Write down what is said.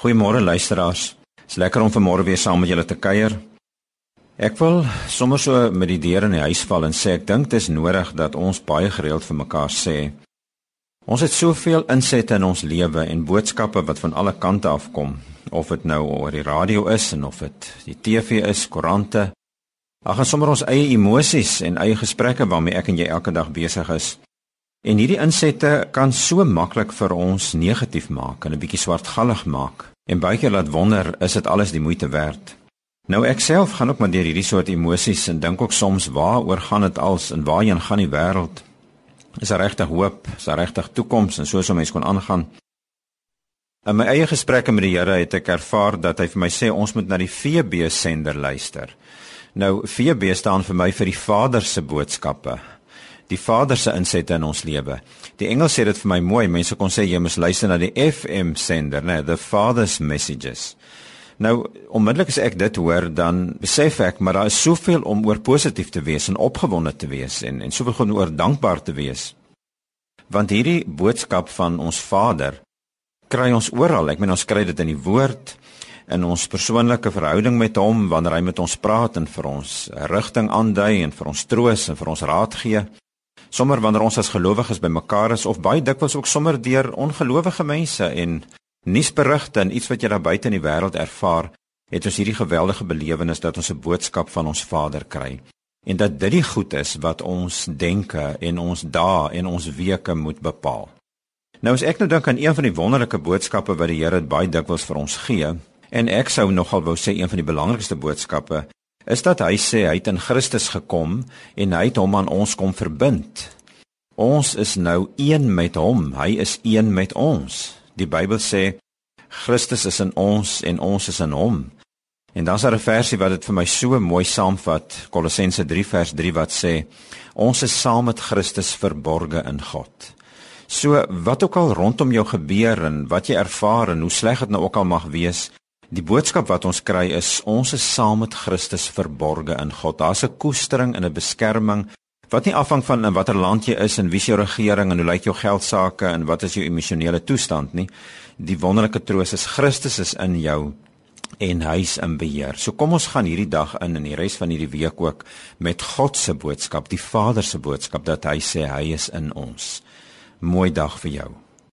Goeiemôre luisteraars. Dit is lekker om vanmôre weer saam met julle te kuier. Ek wil sommer so met die deur in die huis val en sê ek dink dit is nodig dat ons baie gereeld vir mekaar sê. Ons het soveel insette in ons lewe en boodskappe wat van alle kante afkom, of dit nou oor die radio is en of dit die TV is, koerante. Ag en sommer ons eie emosies en eie gesprekke waarmee ek en jy elke dag besig is. En hierdie insette kan so maklik vir ons negatief maak en 'n bietjie swartgallig maak en baie keer laat wonder is dit alles die moeite werd. Nou ek self gaan ook maar deur hierdie soort emosies en dink ook soms waaroor gaan dit als en waarheen gaan die wêreld? Is daar regtig hoop? Is daar regtig toekoms en soos 'n mens kon aangaan? In my eie gesprekke met die Here het ek ervaar dat hy vir my sê ons moet na die VB sender luister. Nou VB staan vir my vir die Vader se boodskappe die Vader se insette in ons lewe. Die Engels sê dit vir my mooi. Mense kon sê jy moet luister na die FM sender, né, the Father's messages. Nou, onmiddellik as ek dit hoor, dan besef ek maar daar is soveel om oor positief te wees en opgewonde te wees en en soveel om oor dankbaar te wees. Want hierdie boodskap van ons Vader kry ons oral. Ek meen ons kry dit in die woord in ons persoonlike verhouding met hom wanneer hy met ons praat en vir ons rigting aandui en vir ons troos en vir ons raad gee sommer wanneer ons as gelowiges bymekaar is of baie dikwels ook sommer deur ongelowige mense en nuusberigte en iets wat jy daar buite in die wêreld ervaar, het ons hierdie geweldige belewenis dat ons 'n boodskap van ons Vader kry en dat dit die goed is wat ons denke en ons dae en ons weke moet bepaal. Nou as ek nou dink aan een van die wonderlike boodskappe wat die Here baie dikwels vir ons gee, en ek sou nogal wou sê een van die belangrikste boodskappe is dat hy sê hy het in Christus gekom en hy het hom aan ons kom verbind. Ons is nou een met hom, hy is een met ons. Die Bybel sê Christus is in ons en ons is in hom. En dan's daar 'n versie wat dit vir my so mooi saamvat, Kolossense 3 vers 3 wat sê ons is saam met Christus verborge in God. So wat ook al rondom jou gebeur en wat jy ervaar en hoe sleg dit nou ook al mag wees, Die boodskap wat ons kry is ons is saam met Christus verborge in God. Daar's 'n koestering en 'n beskerming wat nie afhang van in watter land jy is en wie se regering en hoe lyk jou geld sake en wat is jou emosionele toestand nie. Die wonderlike troos is Christus is in jou en hy's in beheer. So kom ons gaan hierdie dag in en die res van hierdie week ook met God se boodskap, die Vader se boodskap dat hy sê hy is in ons. Mooi dag vir jou.